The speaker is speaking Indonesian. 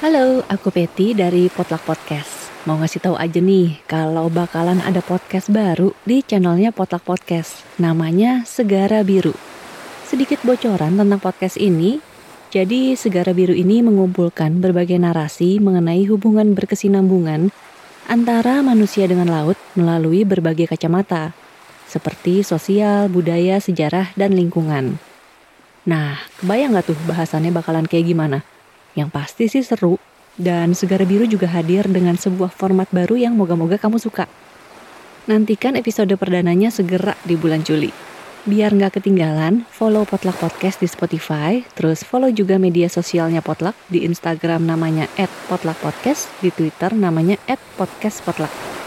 Halo, aku Peti dari Potluck Podcast. Mau ngasih tahu aja nih kalau bakalan ada podcast baru di channelnya Potluck Podcast. Namanya Segara Biru. Sedikit bocoran tentang podcast ini. Jadi Segara Biru ini mengumpulkan berbagai narasi mengenai hubungan berkesinambungan antara manusia dengan laut melalui berbagai kacamata, seperti sosial, budaya, sejarah, dan lingkungan. Nah, kebayang nggak tuh bahasannya bakalan kayak gimana? Yang pasti sih seru, dan Segara Biru juga hadir dengan sebuah format baru yang moga-moga kamu suka. Nantikan episode perdananya segera di bulan Juli. Biar nggak ketinggalan, follow Potluck Podcast di Spotify, terus follow juga media sosialnya Potluck di Instagram namanya @potluckpodcast, di Twitter namanya @podcastpotluck.